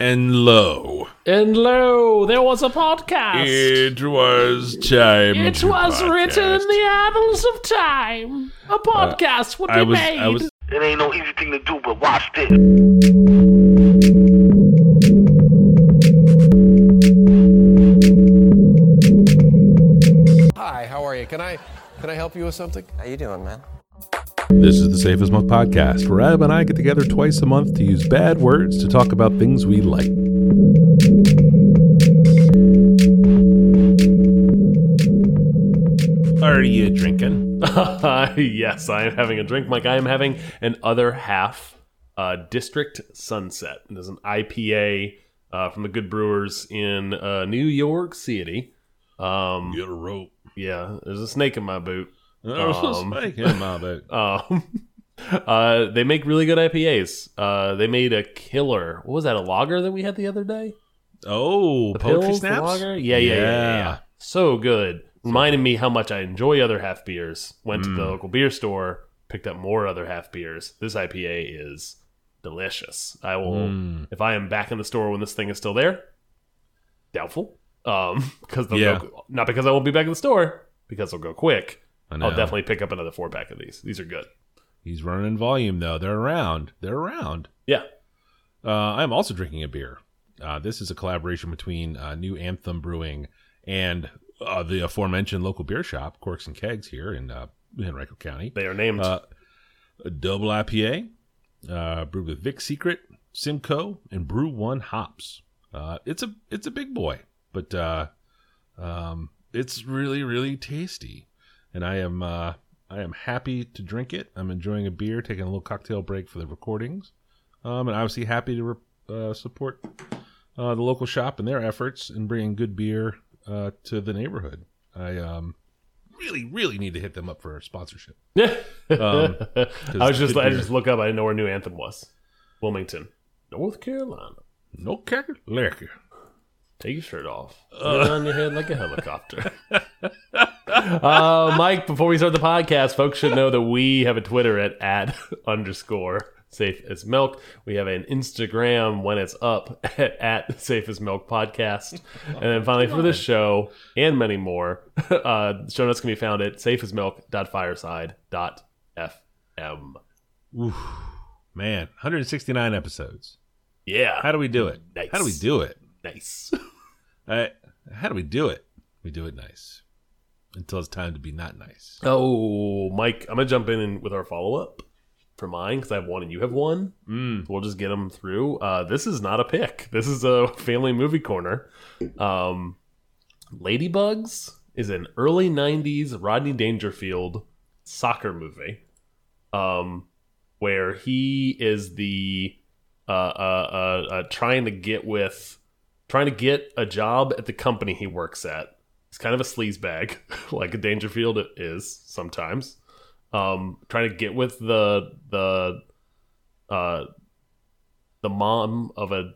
And lo, And lo, there was a podcast. it was time. It to was written in the annals of time. A uh, podcast would be I was, made. I was, It ain't no easy thing to do, but watch this. Hi, how are you? Can I can I help you with something? How you doing, man? This is the Safest as Milk podcast, where Adam and I get together twice a month to use bad words to talk about things we like. Are you drinking? yes, I am having a drink, Mike. I am having an other half uh, District Sunset. It is an IPA uh, from the Good Brewers in uh, New York City. Um, Get a rope. yeah, there's a snake in my boot. Um, making my boat. Um, uh, they make really good IPAs. Uh, they made a killer. What was that? A lager that we had the other day? Oh, The poetry pills, the lager? Yeah, yeah, yeah, yeah, yeah. So good. Reminded me how much I enjoy other half beers. Went to the Mm. local beer store, picked up more other half beers. This IPA is delicious. I will, Mm. if I am back in the store when this thing is still there, doubtful. Um, because Yeah. not because I won't be back in the store, because they'll go quick. I'll definitely pick up another four pack of these. These are good. He's running in volume though. They're around. They're around. Yeah. Uh, I'm also drinking a beer. Uh, this is a collaboration between uh, New Anthem Brewing and uh, the aforementioned local beer shop, Corks and Kegs, here in uh, Henrico County. They are named. Uh, a double IPA, uh, brewed with Vic Secret, Simcoe, and BRU-1 hops. Uh, it's a it's a big boy, but uh, um, it's really really tasty, and I am uh, I am happy to drink it. I'm enjoying a beer, taking a little cocktail break for the recordings, um, and obviously happy to re- uh, support uh, the local shop and their efforts in bringing good beer uh, to the neighborhood. I um, really really need to hit them up for a sponsorship. Um, I was just I just look up. I didn't know where New Anthem was. Wilmington, North Carolina. No liquor. Take your shirt off. Put it on your head like a helicopter. uh, Mike, before we start the podcast, folks should know that we have a Twitter at at underscore safe as milk. We have an Instagram when it's up at, at safe as milk podcast. And then finally for this show and many more, uh, show notes can be found at safeasmilk.fireside.fm. Man, 169 episodes. Yeah. How do we do it? Nice. How do we do it? Nice. Uh, how do we do it? We do it nice until it's time to be not nice. Oh, Mike, I'm gonna jump in and- with our follow up for mine because I have one and you have one. Mm. We'll just get them through. Uh, this is not a pick. This is a family movie corner. Um, Ladybugs is an early '90s Rodney Dangerfield soccer movie, um, where he is the uh, uh, uh, uh, trying to get with trying to get a job at the company he works at. He's kind of a sleazebag, like a Dangerfield is sometimes. Um, trying to get with the the uh the mom of a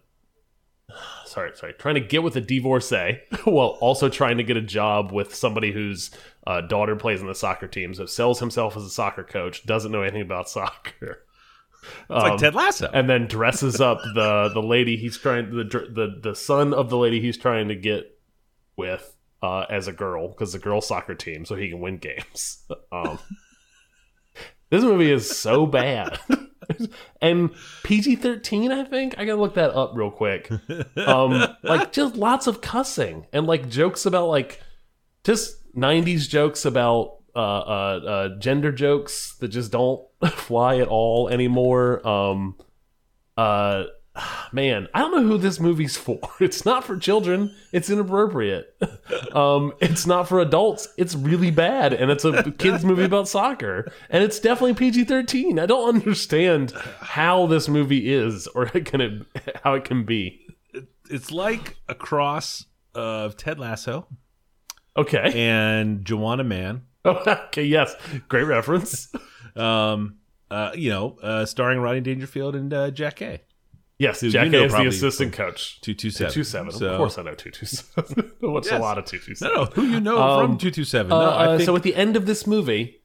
sorry sorry trying to get with a divorcee while also trying to get a job with somebody whose uh, daughter plays in the soccer team so sells himself as a soccer coach doesn't know anything about soccer It's like Ted Lasso. and then dresses up the the lady he's trying the the the son of the lady he's trying to get with uh, as a girl because the girl soccer team so he can win games. Um, this movie is so bad. and PG thirteen, I think I gotta look that up real quick. Um, like just lots of cussing and like jokes about like just '90s jokes about uh, uh, uh, gender jokes that just don't fly at all anymore. Um, uh, man, I don't know who this movie's for. It's not for children. It's inappropriate. Um, it's not for adults. It's really bad, and it's a kids movie about soccer, and it's definitely PG thirteen. I don't understand how this movie is or can it how it can be. it's like a cross of Ted Lasso Okay. and Juwanna Mann. okay. Yes. Great reference. Um, uh, you know, uh, starring Rodney Dangerfield and uh, Jackée Yes. Who Jack you know is the assistant coach. Two two seven. Two seven. So, Of course, I know two two seven. What's Yes. a lot of two two No, no, who you know Um, from two two seven? Uh, No, uh, think so at the end of this movie,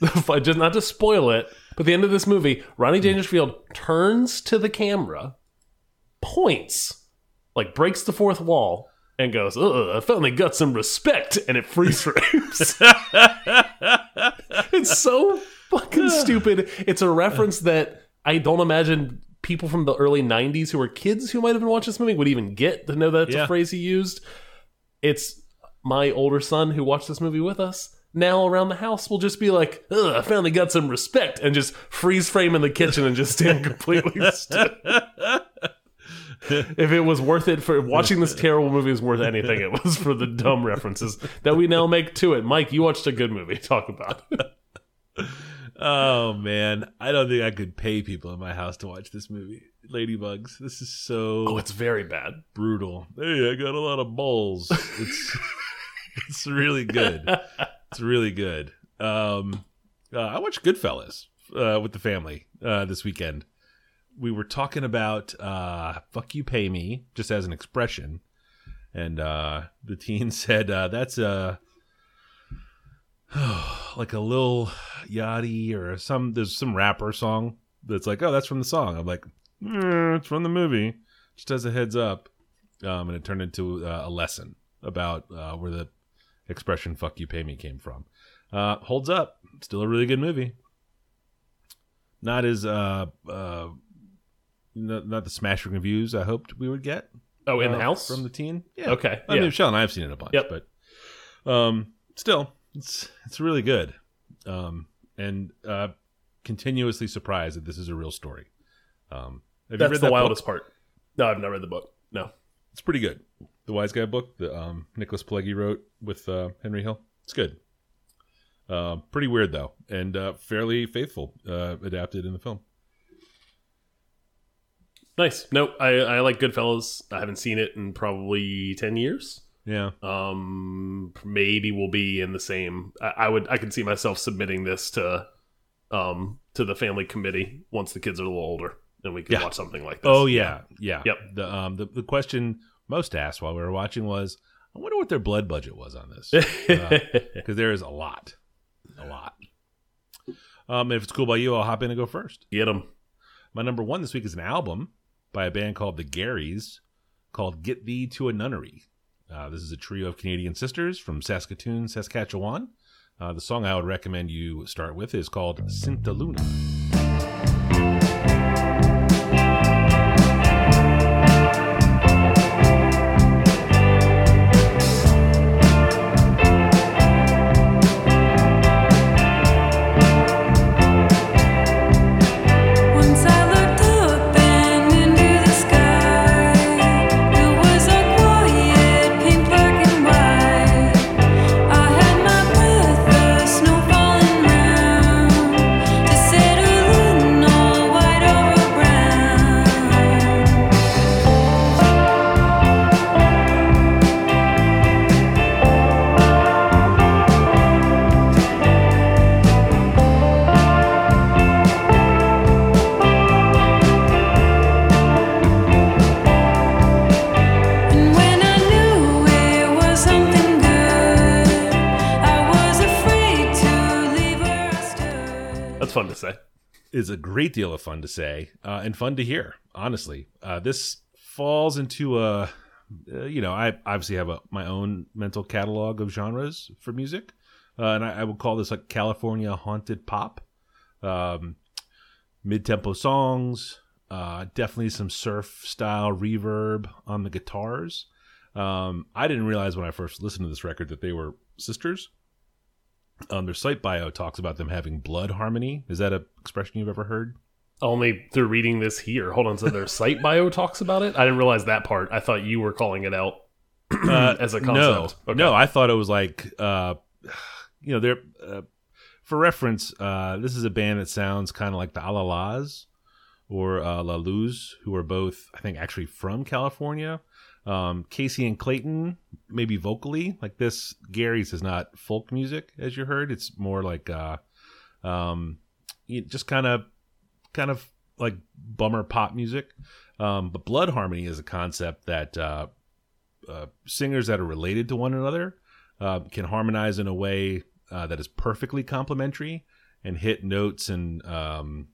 just not to spoil it, but the end of this movie, Ronnie Dangerfield turns to the camera points, like breaks the fourth wall, and goes, Ugh, I finally got some respect, and it freeze frames. it's so fucking stupid. It's a reference that I don't imagine people from the early 90s who were kids who might have been watching this movie would even get to know that's Yeah. a phrase he used. It's my older son who watched this movie with us. Now around the house will just be like, Ugh, I finally got some respect, and just freeze frame in the kitchen and just stand completely still. if it was worth it for watching this terrible movie is worth anything, it was for the dumb references that we now make to it. Mike, you watched a good movie. Talk about it. Oh man, I don't think I could pay people in my house to watch this movie. Ladybugs. This is so Oh, it's very bad. brutal. Hey, I got a lot of balls. It's it's really good. It's really good. Um, uh, I watched Goodfellas uh, with the family uh, this weekend. We were talking about uh, "fuck you, pay me" just as an expression, and uh, the teen said uh, that's a like a Lil Yachty or some. There's some rapper song that's like, oh, that's from the song. I'm like, "Mm, it's from the movie. Just as a heads up, um, and it turned into uh, a lesson about uh, where the expression "fuck you, pay me" came from. Uh, holds up. Still a really good movie. Not as uh, uh, not, not the smashing reviews I hoped we would get. Oh, in the uh, house? from the teen. Yeah. Okay. I yeah. mean, Michelle and I have seen it a bunch, Yep. but um, still, it's it's really good, um, and uh, continuously surprised that this is a real story. Um, have you That's read the that wildest book? part. No, I've not read the book. No. It's pretty good. The Wise Guy book that um, Nicholas Pileggi wrote with uh, Henry Hill. It's good. Uh, pretty weird though, and uh, fairly faithful uh, adapted in the film. Nice. Nope. I, I like Goodfellas. I haven't seen it in probably 10 years. Yeah, Um, maybe we'll be in the same. I, I would. I could see myself submitting this to, um, to the family committee once the kids are a little older, and we can Yeah. watch something like this. Oh yeah, yeah. Yep. The um the, the question most asked while we were watching was, I wonder what their blood budget was on this because there is a lot, a lot. Um, if it's cool by you, I'll hop in and go first. Get them. My number one this week is an album by a band called the Garrys called "Get Thee to a Nunnery." Uh, this is a trio of Canadian sisters from Saskatoon, Saskatchewan. Uh, the song I would recommend you start with is called "Sinta Luna." Great deal of fun to say uh, and fun to hear. Honestly, uh, this falls into a, uh, you know, I obviously have a, my own mental catalog of genres for music, uh, and I, I would call this like California haunted pop, um, mid-tempo songs, uh, definitely some surf style reverb on the guitars. Um, I didn't realize when I first listened to this record that they were sisters. Um, their site bio talks about them having blood harmony. Is that a expression you've ever heard? Only through reading this here. Hold on. So their site bio talks about it. I didn't realize that part. I thought you were calling it out as a No, concept. Okay. no, I thought it was like, uh, you know, they're uh, for reference. Uh, this is a band that sounds kind of like the Allah-Las or uh, La Luz, who are both, I think, actually from California. Um, Kacy and Clayton, maybe vocally, like this. Garrys is not folk music, as you heard. It's more like, uh, um, just kind of, kind of like bummer pop music. Um, but blood harmony is a concept that uh, uh, singers that are related to one another uh, can harmonize in a way uh, that is perfectly complementary and hit notes and um,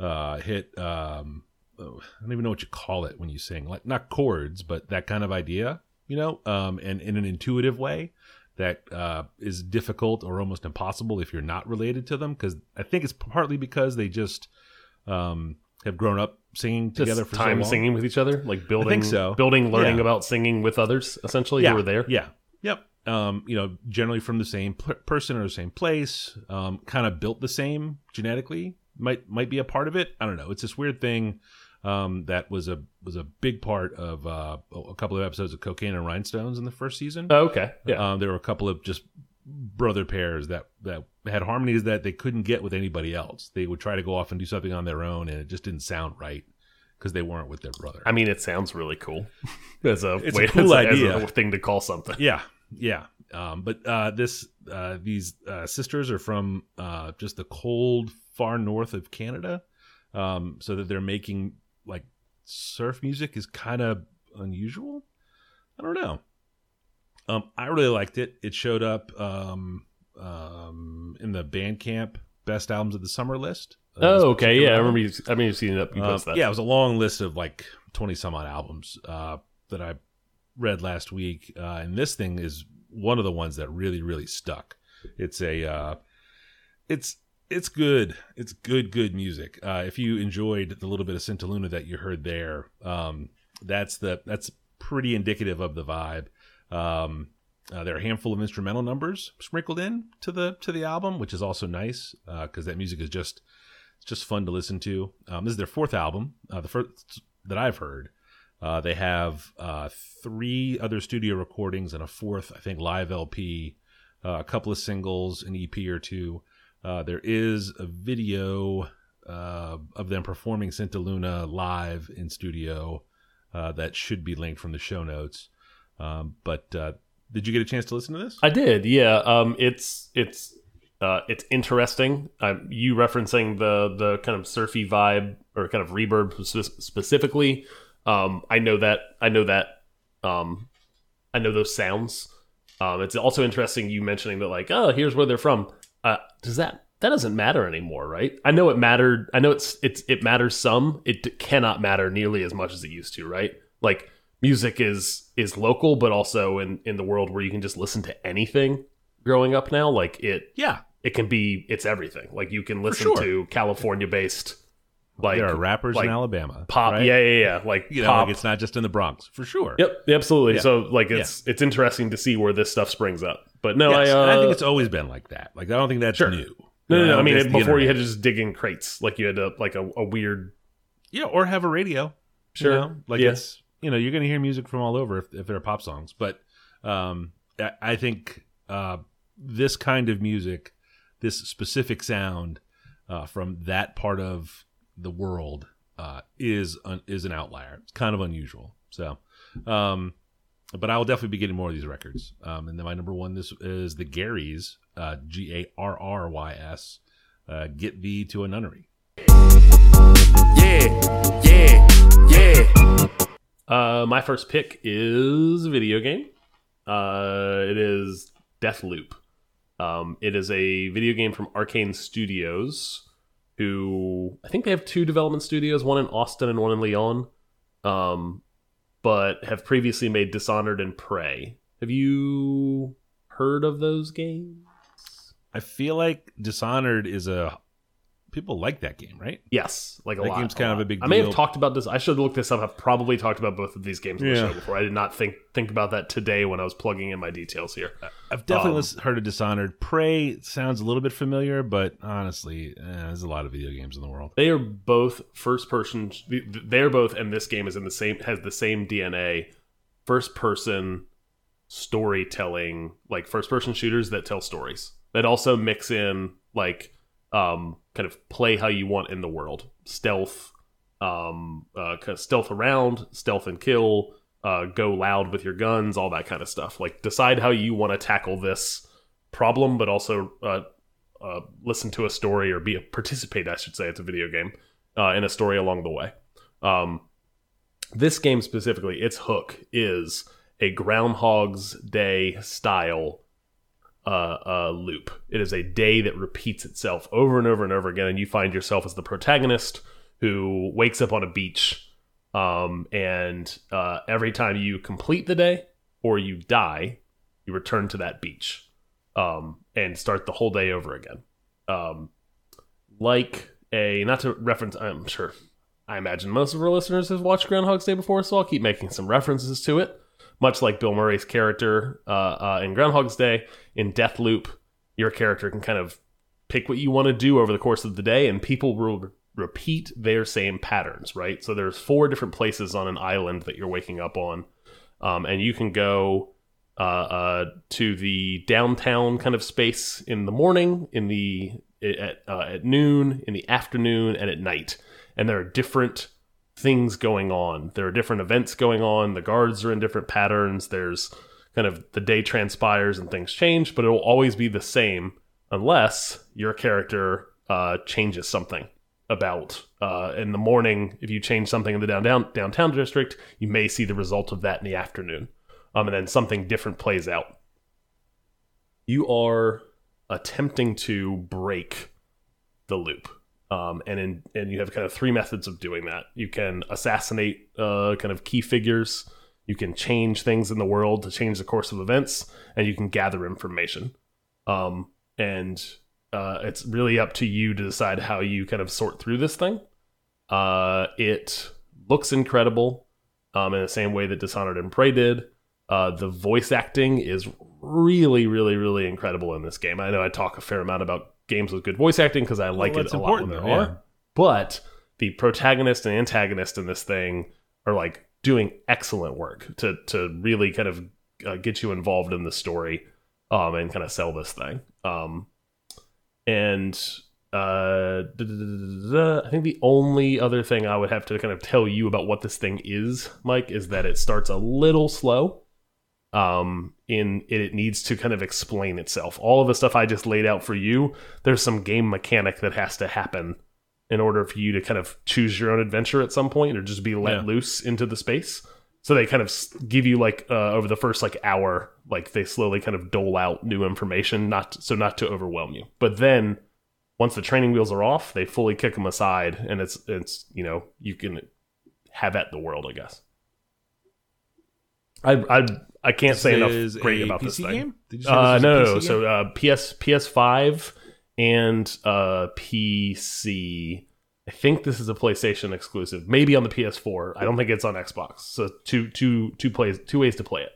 uh, hit um, oh, I don't even know what you call it when you sing, like not chords, but that kind of idea, you know, um, and in an intuitive way that uh, is difficult or almost impossible if you're not related to them. Because I think it's partly because they just um, have grown up singing Just together for time so long. singing with each other, like building, so. building, learning Yeah. about singing with others. Essentially, yeah. who were there. Yeah. Yep. Um, you know, generally from the same person or the same place, um, kind of built the same genetically. Might might be a part of it. I don't know. It's this weird thing um, that was a was a big part of uh, a couple of episodes of Cocaine and Rhinestones in the first season. Oh, okay. Yeah. Um, there were a couple of just brother pairs that that had harmonies that they couldn't get with anybody else. They would try to go off and do something on their own, and it just didn't sound right because they weren't with their brother. I mean, it sounds really cool. As a It's a cool as as idea. a thing to call something. Yeah, yeah. Um, but uh, this uh, these uh, sisters are from uh, just the cold far north of Canada, um, so that they're making like surf music is kind of unusual. I don't know. Um, I really liked it. It showed up um, um, in the Bandcamp best albums of the summer list. uh, Oh, okay. Yeah, I remember you. I mean, you've seen it up. You Uh, that. Yeah, it was a long list of like twenty some odd albums uh, that I read last week, uh, and this thing is one of the ones that really, really stuck. It's a, uh, it's it's good. It's good, good music. Uh, if you enjoyed the little bit of Sintaluna that you heard there, um, that's the that's pretty indicative of the vibe. Um, uh, there are a handful of instrumental numbers sprinkled in to the to the album, which is also nice because that music is just it's just fun to listen to. Um, this is their fourth album, uh, the first that I've heard. Uh, they have uh, three other studio recordings and a fourth, I think, live LP, uh, a couple of singles, an EP or two. Uh, there is a video uh, of them performing Santa Luna live in studio uh, that should be linked from the show notes. Um, but uh, did you get a chance to listen to this? I did. Yeah. Um. It's it's uh it's interesting. You referencing the the kind of surfy vibe or kind of reverb specifically. Um. I know that. I know that. Um. I know those sounds. Um. It's also interesting you mentioning that like oh here's where they're from. Uh. Does that that doesn't matter anymore, right? I know it mattered. I know it's it's it matters some. It d- cannot matter nearly as much as it used to, right? Like music is is local, but also in in the world where you can just listen to anything. Growing up now, like it Yeah, it can be it's everything. Like you can listen sure. to California based like there are rappers like in Alabama. pop. right? Yeah, yeah, yeah. Like you know, pop. like it's not just in the Bronx for sure. Yep, absolutely. Yeah. So like it's it's interesting to see where this stuff springs up. But no, Yes, I, uh, I think it's always been like that. Like I don't think that's Sure. new. no, no, no. I mean, the before you had to just dig in crates, like you had to like a, a weird. yeah, or have a radio. Sure. you know? like Yeah. you know you're gonna hear music from all over if, if they're pop songs. But um, I, I think uh, this kind of music, this specific sound uh, from that part of the world uh, is un, is an outlier. It's kind of unusual. So. Um, but I will definitely be getting more of these records. Um, and then my number one this is the Garrys, uh, G A R R Y S, uh, Get Thee to a Nunnery. Yeah, yeah, yeah. Uh, my first pick is a video game. Uh, it is Deathloop. Um, it is a video game from Arkane Studios, who I think they have two development studios, one in Austin and one in Lyon, um, but have previously made Dishonored and Prey. Have you heard of those games? I feel like Dishonored is a people like that game, right? Yes, like a That lot. game's kind of a big I may have talked about this. I should look this up. I've probably talked about both of these games on the show before. I did not think think about that today when I was plugging in my details here. I've definitely Um, heard of Dishonored. Prey sounds a little bit familiar, but honestly, eh, there's a lot of video games in the world. They are both first person. They're both, and this game is in the same has the same DNA. First person storytelling, like first person shooters that tell stories that also mix in like um kind of play how you want in the world, stealth, um, uh, kind of stealth around, stealth and kill, uh, go loud with your guns, all that kind of stuff. Like decide how you want to tackle this problem, but also uh, uh, listen to a story or be a participate. I should say it's a video game uh, in a story along the way. Um, this game specifically, its hook is a Groundhog's Day style uh, uh, loop. It is a day that repeats itself over and over and over again, and you find yourself as the protagonist who wakes up on a beach, um, and uh, every time you complete the day or you die, you return to that beach um, and start the whole day over again. Um, like a not to reference, I'm sure. I imagine most of our listeners have watched Groundhog's Day before, so I'll keep making some references to it. Much like Bill Murray's character uh, uh, in Groundhog's Day, in Deathloop, your character can kind of pick what you want to do over the course of the day, and people will repeat their same patterns, right? So there's four different places on an island that you're waking up on, um, and you can go uh, uh, to the downtown kind of space in the morning, in the at uh, at noon, in the afternoon, and at night. And there are different things going on. There are different events going on. The guards are in different patterns. There's kind of the day transpires and things change, but it will always be the same unless your character uh, changes something about uh, in the morning. If you change something in the downtown downtown district, you may see the result of that in the afternoon, um, and then something different plays out. You are attempting to break the loop. Um, and in, and you have kind of three methods of doing that. You can assassinate uh, kind of key figures. You can change things in the world to change the course of events, and you can gather information. Um, and uh, it's really up to you to decide how you kind of sort through this thing. Uh, it looks incredible um, in the same way that Dishonored and Prey did. Uh, the voice acting is really, really, really incredible in this game. I know I talk a fair amount about games with good voice acting because I like it a lot when there are. But the protagonist and antagonist in this thing are like doing excellent work to to really kind of uh, get you involved in the story um, and kind of sell this thing. Um, and uh, da- da- da. I think the only other thing I would have to kind of tell you about what this thing is, Mike, is that it starts a little slow. Um, in it, it needs to kind of explain itself. All of the stuff I just laid out for you, there's some game mechanic that has to happen in order for you to kind of choose your own adventure at some point or just be let Yeah. loose into the space. So they kind of give you like uh, over the first like hour, like they slowly kind of dole out new information, not so not to overwhelm you. But then once the training wheels are off, they fully kick them aside, and it's it's you know you can have at the world, I guess. I I I can't say enough great about PC this thing. game? Did you say Uh, this no, no, PC no. game? So uh, PS PS5 and uh, PC. I think this is a PlayStation exclusive. Maybe on the PS4. I don't think it's on Xbox. So two two two plays two ways to play it.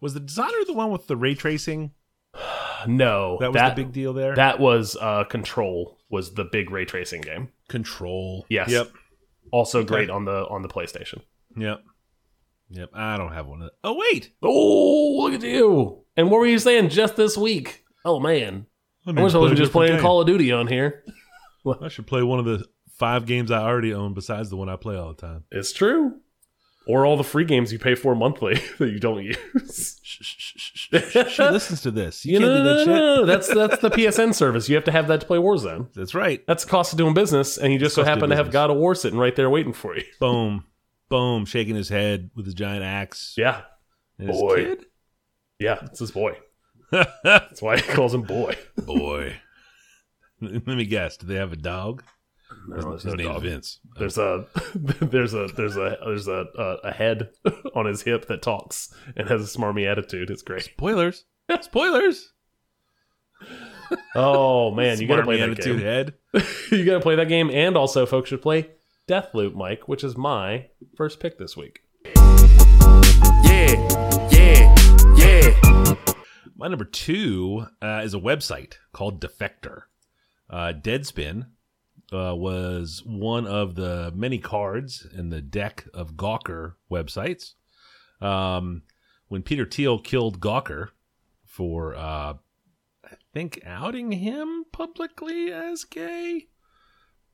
was the designer the one with the ray tracing? No, That was the big deal there. That was uh, Control was the big ray tracing game. control. Yes. Yep. Also great on the on the PlayStation. Yep. Yep. I don't have one of. Oh wait. Oh, look at you! And what were you saying just this week? Oh man, I wish I wasn't just playing Call of Duty on here. I should play one of the five games I already own besides the one I play all the time. It's true. Or all the free games you pay for monthly that you don't use. She listens to this. You, You can't know, do that no, shit. no, that's that's the PSN service. You have to have that to play Warzone. That's right. That's the cost of doing business, and you just so happen to have. God of War sitting right there waiting for you. Boom. Boom. Shaking his head with his giant axe. Yeah, And his Boy. kid? yeah, it's his boy. That's why he calls him boy. Boy. Let me guess. Do they have a dog? No, his there's his dog. Vince. There's a there's a there's a there's a a, a head on his hip that talks and has a smarmy attitude. It's great. Spoilers. Spoilers. Oh man, you gotta play that attitude game. head. you gotta play that game, and also folks should play Deathloop, Mike, which is my first pick this week. Yeah, yeah, yeah. My number two uh, is a website called Defector. Uh, Deadspin uh, was one of the many cards in the deck of Gawker websites. Um, when Peter Thiel killed Gawker for, uh, I think, outing him publicly as gay,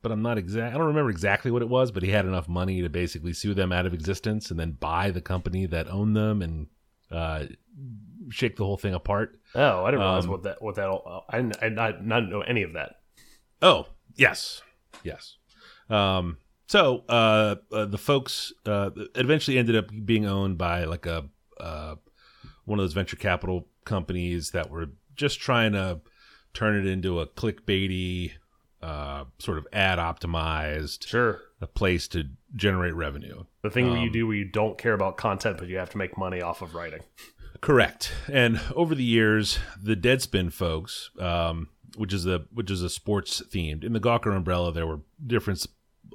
but I'm not exact. I don't remember exactly what it was, but he had enough money to basically sue them out of existence and then buy the company that owned them and uh, shake the whole thing apart. Oh, I didn't realize Um, what that what that all, I didn't, I not not know any of that. Oh, yes. Yes. Um, so uh, uh, the folks uh, eventually ended up being owned by like a uh, one of those venture capital companies that were just trying to turn it into a clickbaity, uh, sort of ad optimized Sure. a place to generate revenue. The thing where you Um, do where you don't care about content, but you have to make money off of writing. Correct. And over the years, the Deadspin folks, um, which is a which is a sports themed, in the Gawker umbrella, there were different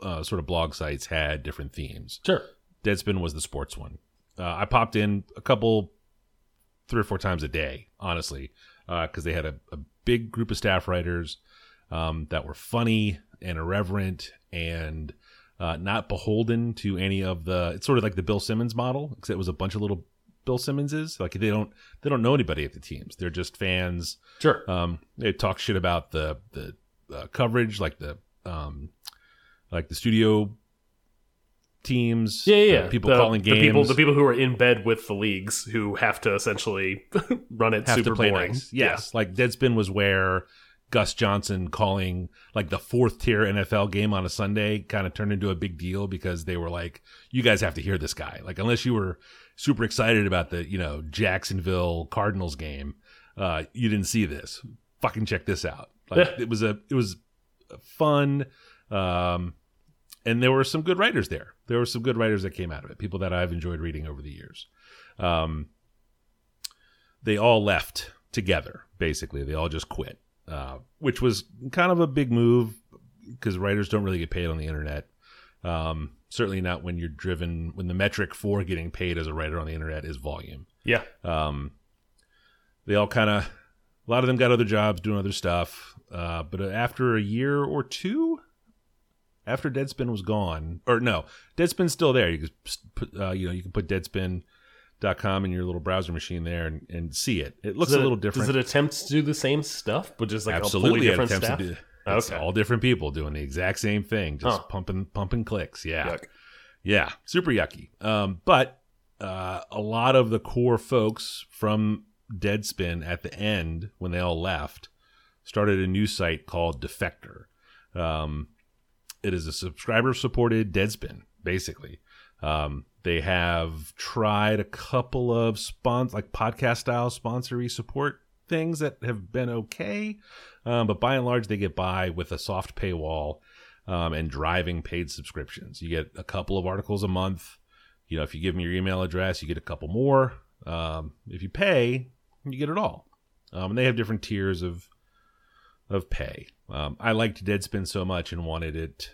uh, sort of blog sites had different themes. Sure. Deadspin was the sports one. Uh, I popped in a couple, three or four times a day, honestly, because they had a, a big group of staff writers um, that were funny and irreverent and uh, not beholden to any of the. It's sort of like the Bill Simmons model, except it was a bunch of little Bill Simmonses. Like they don't they don't know anybody at the teams. They're just fans. Sure. Um, they talk shit about the the uh, coverage, like the um, like the studio teams. yeah, yeah. the people the, calling the games. people, the people who are in bed with the leagues who have to essentially run it have super to play boring. nice. Yes, like Deadspin was where Gus Johnson calling like the fourth tier NFL game on a Sunday kind of turned into a big deal because they were like, you guys have to hear this guy. Like unless you were super excited about the you know Jacksonville Cardinals game, uh, you didn't see this. Fucking check this out. Like Yeah. it was a it was fun. Um, and there were some good writers there. There were some good writers that came out of it. People that I've enjoyed reading over the years. Um, they all left together. Basically, they all just quit, uh, which was kind of a big move because writers don't really get paid on the internet. Um, certainly not when you're driven when the metric for getting paid as a writer on the internet is volume. Yeah. Um, they all kind of, a lot of them got other jobs doing other stuff. Uh, but after a year or two, after Deadspin was gone, or no, Deadspin's still there. You can put, uh, you know, you can put Deadspin.com in your little browser machine there and, and see it. It looks Does a little different. Does it attempt to do the same stuff, but just like Absolutely, a it different do. It's Okay. all different people doing the exact same thing, just Huh. pumping, pumping clicks. Yeah. Yuck. Yeah, super yucky. Um, but uh, a lot of the core folks from Deadspin at the end, when they all left, started a new site called Defector. Um, it is a subscriber supported Deadspin, basically. Um, they have tried a couple of spons like podcast style sponsory support things that have been okay, um, but by and large, they get by with a soft paywall um, and driving paid subscriptions. You get a couple of articles a month. You know, if you give them your email address, you get a couple more. Um, if you pay, you get it all. Um, and they have different tiers of of pay. Um, I liked Deadspin so much and wanted it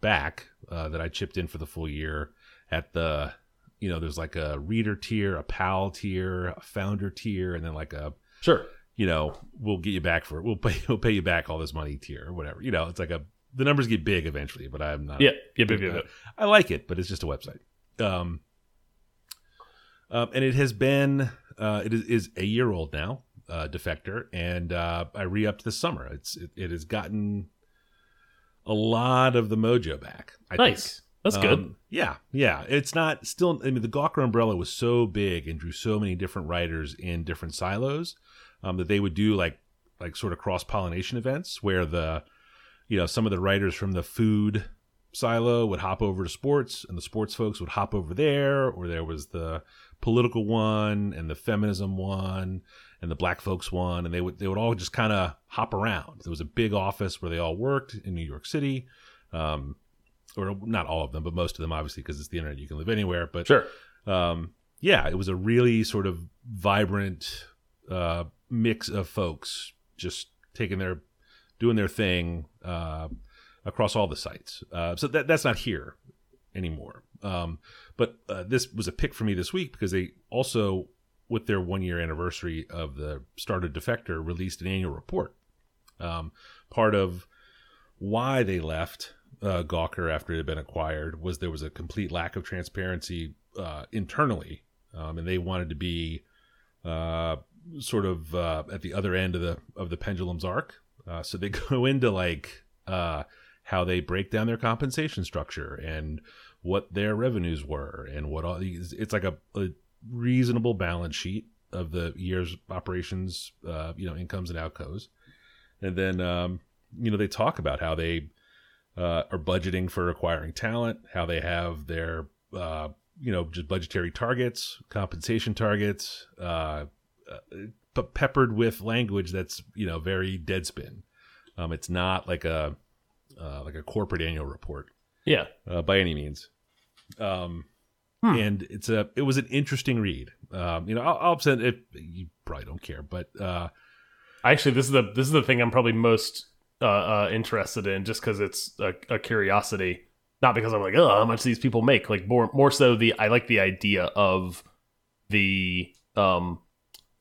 back uh, that I chipped in for the full year at the you know there's like a reader tier, a pal tier, a founder tier, and then like a Sure. you know, we'll get you back for it. We'll pay we'll pay you back all this money tier or whatever. You know, it's like a the numbers get big eventually, but I'm not. Yeah. Yeah. yeah, yeah, yeah. I like it, but it's just a website. Um, um, and it has been uh, it is, is a year old now, uh, Defector, and uh, I re upped this summer. It's it, it has gotten a lot of the mojo back. I Nice. think. That's good. Um, yeah, yeah. It's not still. I mean, the Gawker umbrella was so big and drew so many different writers in different silos um, that they would do like like sort of cross pollination events where the you know some of the writers from the food silo would hop over to sports and the sports folks would hop over there or there was the political one and the feminism one and the black folks one and they would they would all just kind of hop around there was a big office where they all worked in new york city um, or not all of them but most of them obviously because it's the internet you can live anywhere but Sure. um, yeah, it was a really sort of vibrant uh, mix of folks just taking their, doing their thing uh, across all the sites. Uh, so that that's not here anymore. Um, but uh, this was a pick for me this week because they also, with their one year anniversary of the start of Defector, released an annual report. Um, part of why they left uh, Gawker after it had been acquired was there was a complete lack of transparency uh, internally, um, and they wanted to be uh, sort of uh, at the other end of the of the pendulum's arc. Uh, so they go into like uh, how they break down their compensation structure and what their revenues were and what all these. It's like a, a reasonable balance sheet of the year's operations, you know, incomes and outgoes, and then um, you know they talk about how they uh, are budgeting for acquiring talent, how they have their uh, you know just budgetary targets, compensation targets, uh, uh, but peppered with language that's you know very Deadspin. Um, it's not like a uh, like a corporate annual report. Yeah. uh, by any means. Um, Hmm. and it's a it was an interesting read. Um, you know, I'll, I'll send it. You probably don't care, but uh, Actually, this is the this is the thing I'm probably most uh, uh, interested in, just because it's a, a curiosity. Not because I'm like, oh, how much these people make. Like more more so the I like the idea of the um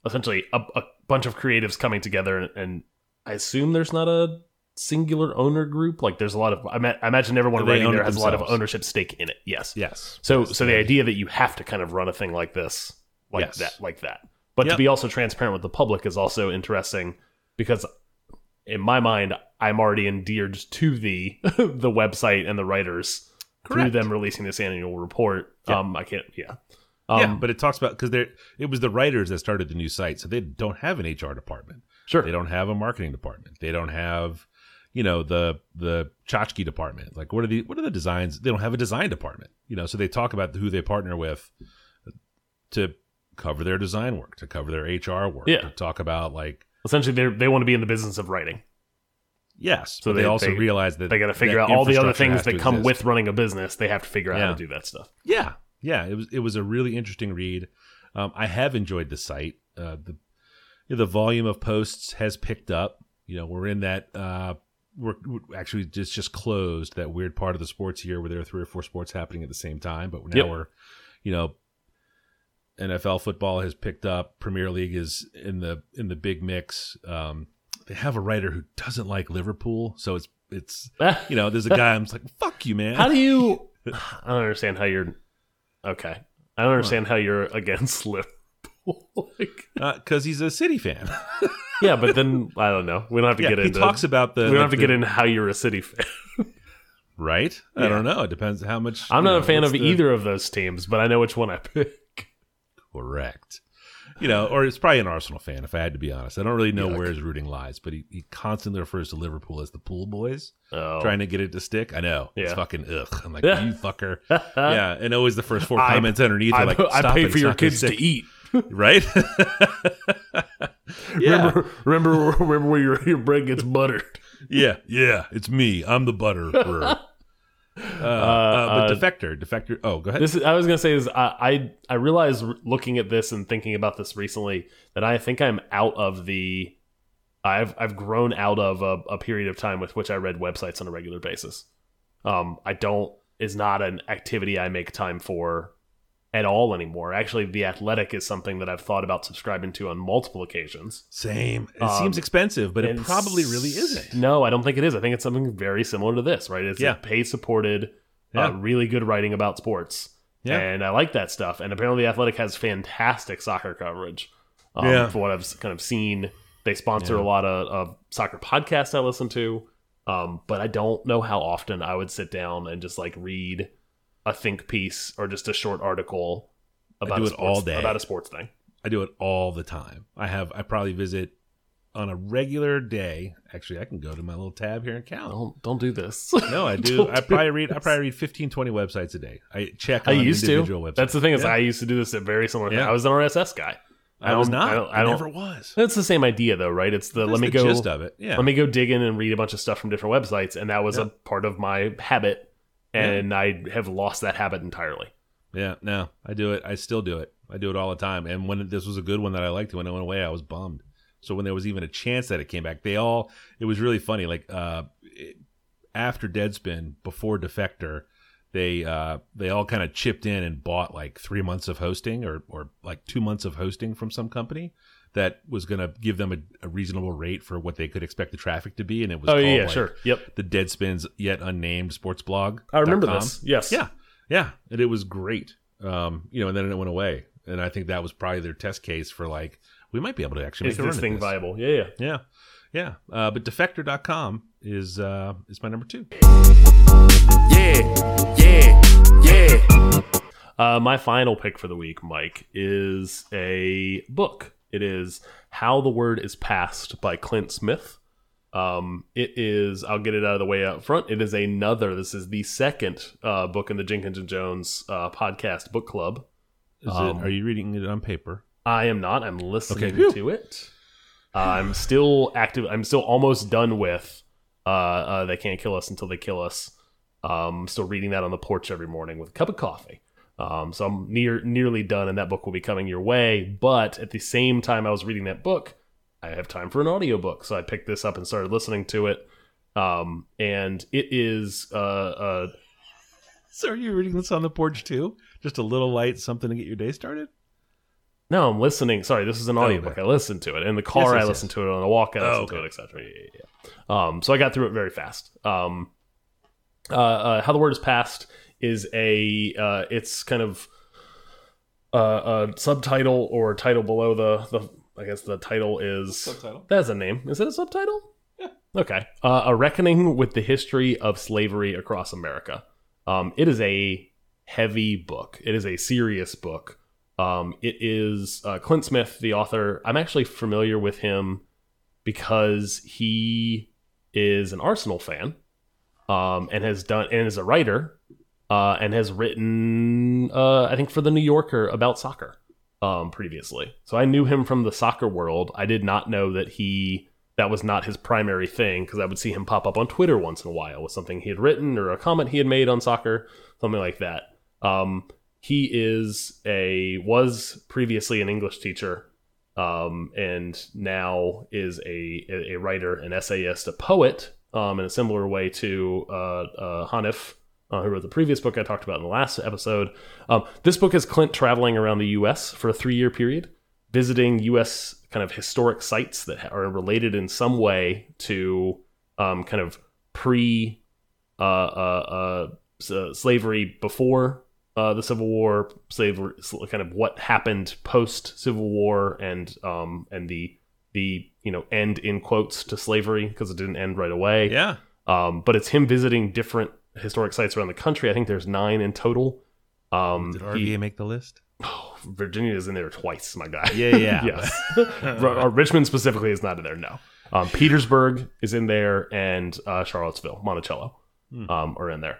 essentially a, a bunch of creatives coming together, and, and I assume there's not a singular owner group. Like there's a lot of I, ma I imagine everyone They writing there has a lot of ownership stake in it. Yes. yes. So Yes, so the idea that you have to kind of run a thing like this, like Yes. that, like that, but to be also transparent with the public is also interesting because in my mind, I'm already endeared to the the website and the writers through them releasing this annual report. Yep. Um, I can't, yeah, um, yeah, but it talks about because they it was the writers that started the new site, so they don't have an HR department. sure, They don't have a marketing department. They don't have, you know, the the tchotchke department. Like, what are the what are the designs? They don't have a design department. You know, so they talk about who they partner with to cover their design work, to cover their HR work. Yeah. To talk about like essentially they they want to be in the business of writing. yes, So they, they- also they- realize that They got to figure out all the other things that come exist. with running a business. They have to figure out how to do that stuff. Yeah, yeah. It was it was a really interesting read. Um, I have enjoyed the site. Uh, the the volume of posts has picked up. You know, we're in that. Uh, we're, we're actually just just closed that weird part of the sports year where there are three or four sports happening at the same time. But now Yep. we're, you know, NFL football has picked up. Premier League is in the in the big mix. Um, they have a writer who doesn't like Liverpool, so it's it's you know there's a guy I'm just like fuck you man. How do you? I don't understand how you're. Okay, I don't understand how you're against Liverpool. like, because Uh, he's a City fan. yeah, but then I don't know. We don't have to yeah, get he into. talks about the. we don't have like to get into how you're a City fan. right. I don't know. It depends how much. I'm not know, a fan of the- either of those teams, but I know which one I pick. Correct. You know, or it's probably an Arsenal fan. If I had to be honest, I don't really know Yuck. where his rooting lies, but he, he constantly refers to Liverpool as the pool boys, Oh, trying to get it to stick. I know. It's Yeah. fucking ugh. I'm like, Yeah. you fucker. yeah, and always the first four I- comments underneath I, are like, I Stop pay it, for it's your kids to eat. right? yeah, Remember, remember, remember where your your bread gets buttered. yeah, yeah. It's me. I'm the butterer. Uh, uh, but defector, defector. Oh, go ahead. This is, I was gonna say is I, I I realized looking at this and thinking about this recently that I think I'm out of the I've I've grown out of a, a period of time with which I read websites on a regular basis. Um, I don't is not an activity I make time for at all anymore. Actually, the athletic is something that I've thought about subscribing to on multiple occasions. Same. It Um, seems expensive, but it probably really isn't. No, I don't think it is. I think it's something very similar to this, right? It's Yeah. a paid supported, Yeah. uh, really good writing about sports. Yeah. And I like that stuff. And apparently, The Athletic has fantastic soccer coverage. Um, Yeah. For what I've kind of seen, they sponsor Yeah. a lot of, of soccer podcasts I listen to. Um, but I don't know how often I would sit down and just like read a think piece or just a short article about it all sports, day. about a sports thing. I do it all the time. I have. I probably visit on a regular day. Actually, I can go to my little tab here and count. Don't don't do this. No, I do. I probably read. I probably read 15, 20 websites a day. I check. I used to. individual Websites. That's the thing is Yeah. I used to do this at very similar. Yeah. I was an RSS guy. I, was don't- I I, don't- I don't- never was. That's the same idea though, right? It's the That's let me the go gist of it. Yeah. let me go dig in and read a bunch of stuff from different websites, and that was Yeah. a part of my habit, and I have lost that habit entirely. Yeah. No, I do it. I still do it. I do it all the time. And when this was a good one that I liked, when it went away, I was bummed. So when there was even a chance that it came back, they all. It was really funny. Like uh, it, after Deadspin, before Defector, they uh, they all kind of chipped in and bought like three months of hosting or or like two months of hosting from some company that was going to give them a, a reasonable rate for what they could expect the traffic to be, and it was Oh called, yeah, like, sure, yep. the Deadspin's yet unnamed sports blog. I remember dot com. this. Yes, Yeah, yeah, and it was great. Um, you know, and then it went away, and I think that was probably their test case for like we might be able to actually Is make a this at thing this. viable? Yeah, yeah. Yeah, yeah. Uh, but defector.com is uh, is my number two. Yeah, yeah, yeah. Uh, my final pick for the week, Mike, is a book. It is How the Word is Passed by Clint Smith. Um, it is, I'll get it out of the way up front. It is another, this is the second uh, book in the Jenkins and Jones uh, podcast book club. Is Um, it, are you reading it on paper? I am not. I'm listening Okay, to it. Uh, I'm still active. I'm still almost done with uh, uh, They Can't Kill Us Until They Kill Us. Um, still reading that on the porch every morning with a cup of coffee. Um, so I'm near nearly done, and that book will be coming your way. But at the same time, I was reading that book. I have time for an audiobook, so I picked this up and started listening to it. Um, and it is uh, uh, So are you reading this on the porch too? Just a little light, something to get your day started? no, I'm listening. Sorry, this is an audiobook. okay. I listened to it in the car. Yes, yes, I yes. listened to it on a walk. I Oh, listened to it, etc. Yeah, yeah, yeah. Um, so I got through it very fast. Um, uh, uh, How the Word is Passed is a uh, it's kind of uh, a subtitle or title below the the I guess the title is Subtitle. That's a name. Is it a subtitle? Yeah. Okay. Uh, a reckoning with the history of slavery across America. Um, it is a heavy book. It is a serious book. Um, it is uh, Clint Smith, the author. I'm actually familiar with him because he is an Arsenal fan um, and has done and is a writer uh, and has written uh, I think for the New Yorker about soccer um, previously. So I knew him from the soccer world. I did not know that he that was not his primary thing because I would see him pop up on Twitter once in a while with something he had written or a comment he had made on soccer, something like that. Um, he is a was previously an English teacher um, and now is a, a writer, an essayist, a poet, um, in a similar way to uh, uh, Hanif, uh, who wrote the previous book I talked about in the last episode. Um, this book is Clint traveling around the U.S. for a three-year period, visiting U.S. kind of historic sites that are related in some way to um, kind of pre uh, uh, uh, s- slavery before uh, the Civil War, slavery, kind of what happened post Civil War, and um, and the the you know end in quotes to slavery because it didn't end right away. Yeah. Um, but it's him visiting different historic sites around the country. I think there's nine in total. Um, Did he- make the list? Virginia is in there twice, my guy. Yeah, yeah. yes. Uh, Richmond specifically is not in there. No. Um, Petersburg is in there, and uh, Charlottesville, Monticello, Hmm. um, are in there.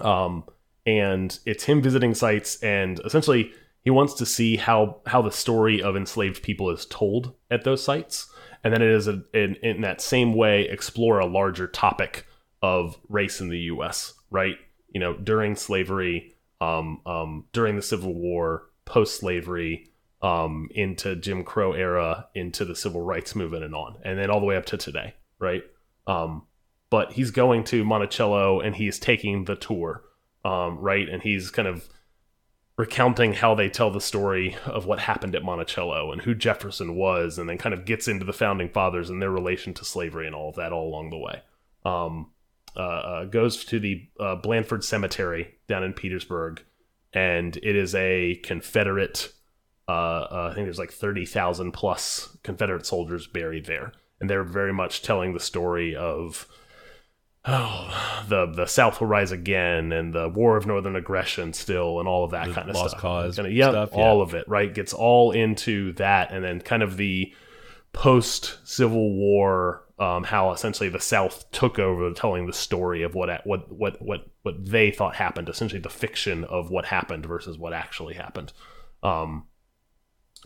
Um, and it's him visiting sites, and essentially he wants to see how how the story of enslaved people is told at those sites, and then it is a, in in that same way explore a larger topic of race in the U.S. Right? You know, during slavery, um, um, during the Civil War, post slavery, um, into Jim Crow era, into the civil rights movement, and on, and then all the way up to today, right? Um, but he's going to Monticello and he's taking the tour, um, right? And he's kind of recounting how they tell the story of what happened at Monticello and who Jefferson was, and then kind of gets into the founding fathers and their relation to slavery and all of that all along the way. Um, uh, uh, goes to the uh, Blandford Cemetery down in Petersburg, and it is a Confederate. Uh, uh, I think there's like thirty thousand plus Confederate soldiers buried there, and they're very much telling the story of oh, the the South will rise again, and the War of Northern Aggression still, and all of that The kind of Lost stuff. Cause Kinda- yep, stuff, yeah. all of it. Right, gets all into that, and then kind of the post Civil War, um, how essentially the South took over telling the story of what what what what what they thought happened, essentially the fiction of what happened versus what actually happened. Um,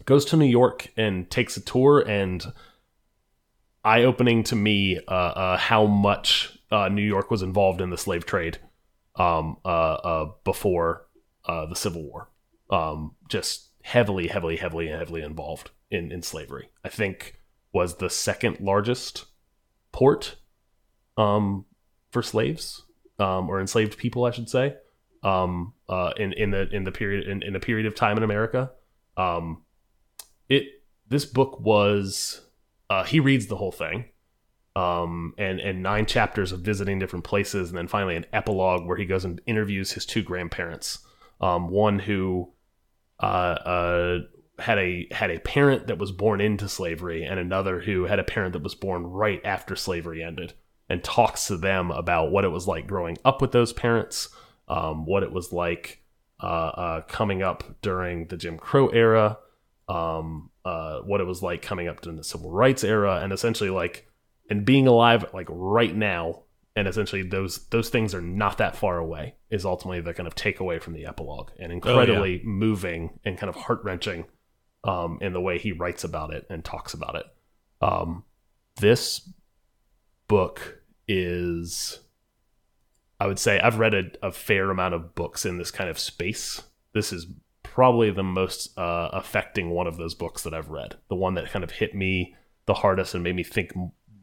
goes to New York and takes a tour, and eye opening to me uh, uh, how much uh, New York was involved in the slave trade um, uh, uh, before uh, the Civil War. Um, just heavily, heavily, heavily, heavily involved in, in slavery. I think was the second largest port um, for slaves um, or enslaved people, I should say, um, uh, in in the in the period in, in a period of time in America. Um, it this book was uh, he reads the whole thing um, and and nine chapters of visiting different places, and then finally an epilogue where he goes and interviews his two grandparents. Um, one who uh, uh, had a had a parent that was born into slavery, and another who had a parent that was born right after slavery ended, and talks to them about what it was like growing up with those parents, um, what it was like uh, uh, coming up during the Jim Crow era, um, uh, what it was like coming up during the Civil Rights era, and essentially like and being alive like right now and essentially those those things are not that far away is ultimately the kind of takeaway from the epilogue and incredibly moving and kind of heart-wrenching um, in the way he writes about it and talks about it um, this book is I would say I've read a, a fair amount of books in this kind of space. This is probably the most uh, affecting one of those books that I've read. The one that kind of hit me the hardest and made me think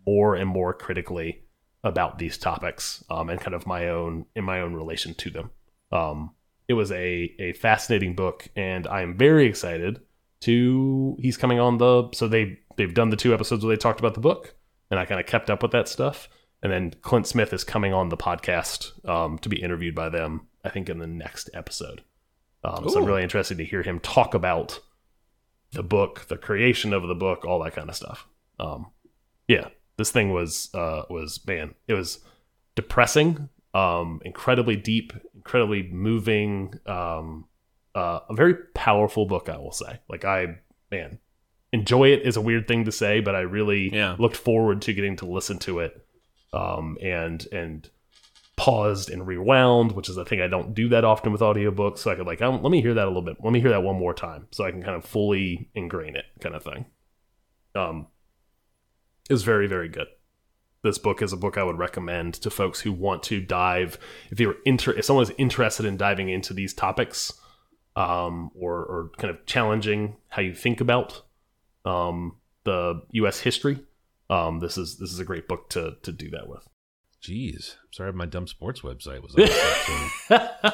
more and more critically about these topics um, and kind of my own in my own relation to them. Um, it was a a fascinating book, and I am very excited to. He's coming on the so they they've done the two episodes where they talked about the book, and I kind of kept up with that stuff. And then Clint Smith is coming on the podcast um, to be interviewed by them. I think in the next episode. Um, so I'm really interested to hear him talk about the book, the creation of the book, all that kind of stuff. Um, yeah, this thing was uh, was man, it was depressing, um, incredibly deep, incredibly moving, um, uh, a very powerful book. I will say, like I man, enjoy it is a weird thing to say, but I really Yeah. looked forward to getting to listen to it, um, and and paused and rewound, which is a thing I don't do that often with audiobooks. So I could like, um, let me hear that a little bit. Let me hear that one more time, so I can kind of fully ingrain it, kind of thing. Um, was very very good. This book is a book I would recommend to folks who want to dive. If you're inter, if someone is interested in diving into these topics, um, or or kind of challenging how you think about um, the U.S. history, um, this is this is a great book to to do that with. Jeez, sorry, my dumb sports website was.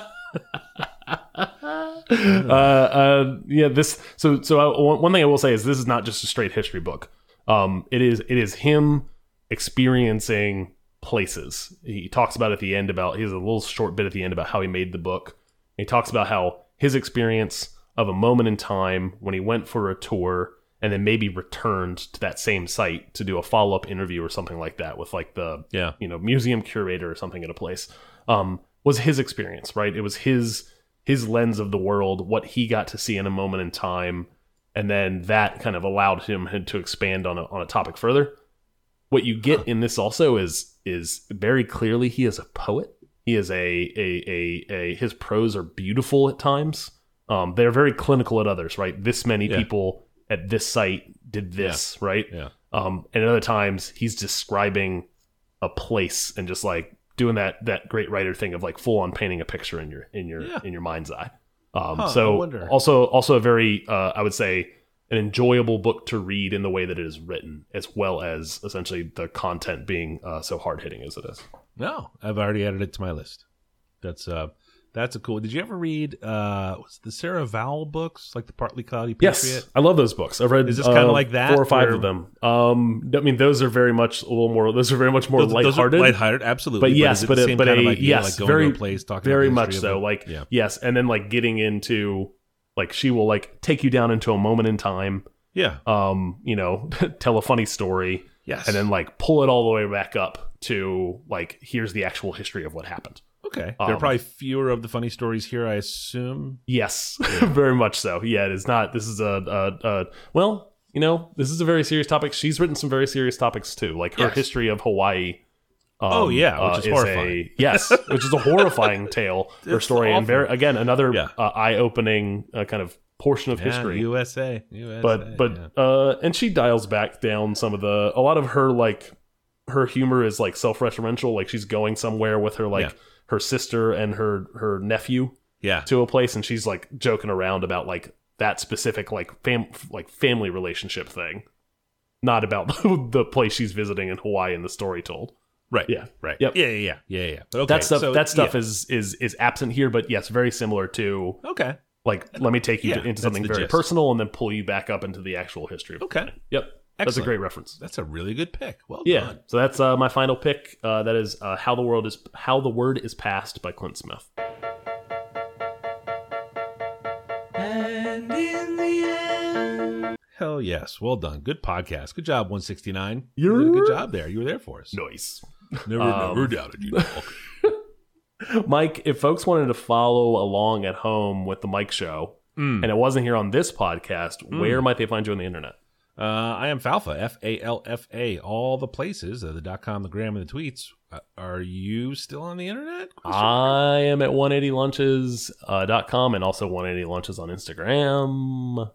uh, uh, yeah, this. So, so I, one one thing I will say is this is not just a straight history book. Um, it is it is him experiencing places. He talks about at the end about he has a little short bit at the end about how he made the book. He talks about how his experience of a moment in time when he went for a tour and then maybe returned to that same site to do a follow up interview or something like that with like the yeah, you know museum curator or something at a place um, was his experience right? It was his his lens of the world what he got to see in a moment in time and then that kind of allowed him to expand on a, on a topic further. What you get in this also is is very clearly he is a poet he is a a a, a his prose are beautiful at times um, they're very clinical at others right this many Yeah. people at this site did this right yeah. um, and at other times he's describing a place and just like doing that that great writer thing of like full on painting a picture in your in your Yeah. in your mind's eye. Um, Huh, so also also a very uh, I would say an enjoyable book to read in the way that it is written, as well as essentially the content being uh, so hard hitting as it is. No, I've already added it to my list. That's uh, that's a cool. Did you ever read uh, what's the Sarah Vowell books, like the Partly Cloudy Patriot? Yes, I love those books. I've read. Is this uh, like that, Four or five of them. Um, I mean, those are very much a little more. Those are very much more Those, those are lighthearted. lighthearted, absolutely. but yes, but a, but a idea, yes, like very place, talking very much so. Like yeah, yes, and then like getting into like she will like take you down into a moment in time, yeah, um, you know, tell a funny story, yes, and then like pull it all the way back up to like here's the actual history of what happened. okay. there are um, probably fewer of the funny stories here, I assume. Yes, very much so. Yeah, it is not. This is a, a, a well, you know, this is a very serious topic. She's written some very serious topics too, like her Yes. history of Hawaii. um, Oh, yeah, which is a- horrifying. yes, which is a horrifying tale. Her It's story, and very again another Yeah. uh, eye-opening uh, kind of portion of Yeah, history. USA, USA. but but yeah. uh, and she dials back down some of the a lot of her like her humor is like self-referential. Like she's going somewhere with her like Yeah. her sister and her her nephew yeah, to a place and she's like joking around about like that specific like fam like family relationship thing not about the place she's visiting in hawaii and the story told right, yeah. right, Yep. yeah, yeah, yeah, yeah. yeah. But okay, that stuff so, that stuff yeah. is is is absent here but yes very similar to okay. like let me take you Yeah, to, into something very gist. personal and then pull you back up into the actual history of Okay. yep that's a great reference That's a really good pick. Well yeah done. so that's uh, my final pick uh, that is uh, how the world is how the word is passed by clint smith And in the end. Hell yes. Well done. Good podcast. Good job, 169. You're- You did a good job there. You were there for us. Nice. Never, Um, never doubted you. dog. Mike, if folks wanted to follow along at home with the Mike Show, Mm. and it wasn't here on this podcast, where might they find you on the internet? Uh, I am Falfa, F A L F A. All the places, uh, the dot com, the gram, and the tweets. Uh, are you still on the internet? I am at 180lunches.com uh, dot com and also 180lunches on Instagram.